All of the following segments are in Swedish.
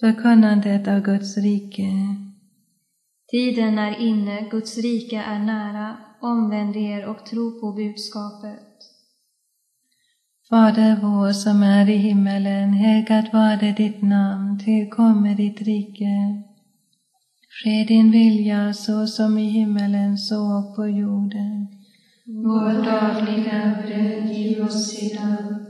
Förkunnandet av Guds rike. Tiden är inne, Guds rike är nära. Omvänd er och tro på budskapet. Fader vår som är i himmelen, helgat varde ditt namn, tillkommer ditt rike. Ske din vilja så som i himmelen så på jorden. Vårt dagliga bröd giv oss idag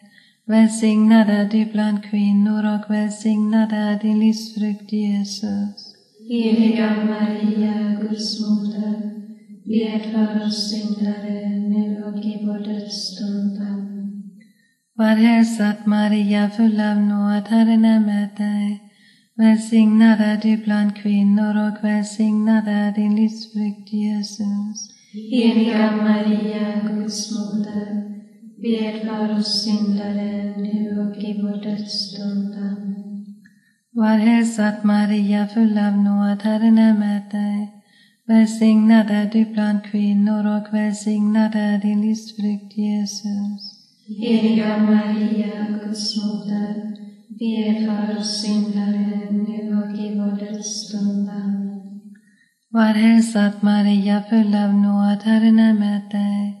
Välsignad är du bland kvinnor och välsignad är din livsfrukt Jesus. Heliga Maria, Guds moder, bed för oss syndare nu och i vår dödsstund. Amen. Var hälsad Maria, full av nåd, Herren är med dig. Välsignad är du bland kvinnor och välsignad är din livsfrukt Jesus. Heliga Maria, Guds moder, bed för oss syndare nu och i vår dödsstund. Var hälsad Maria, full av nåd, Herren är med dig. Välsignad är du bland kvinnor och välsignad är din livsfrukt Jesus. Heliga Maria, Guds moder, bed för oss syndare nu och i vår dödsstund. Var hälsad Maria, full av nåd, Herren är med dig.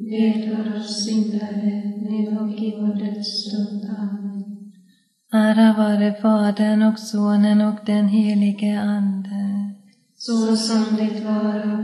bed för oss syndare nu och i vår dödsstund. Amen. Ära vare Fadern och Sonen och den helige Ande. Så som det var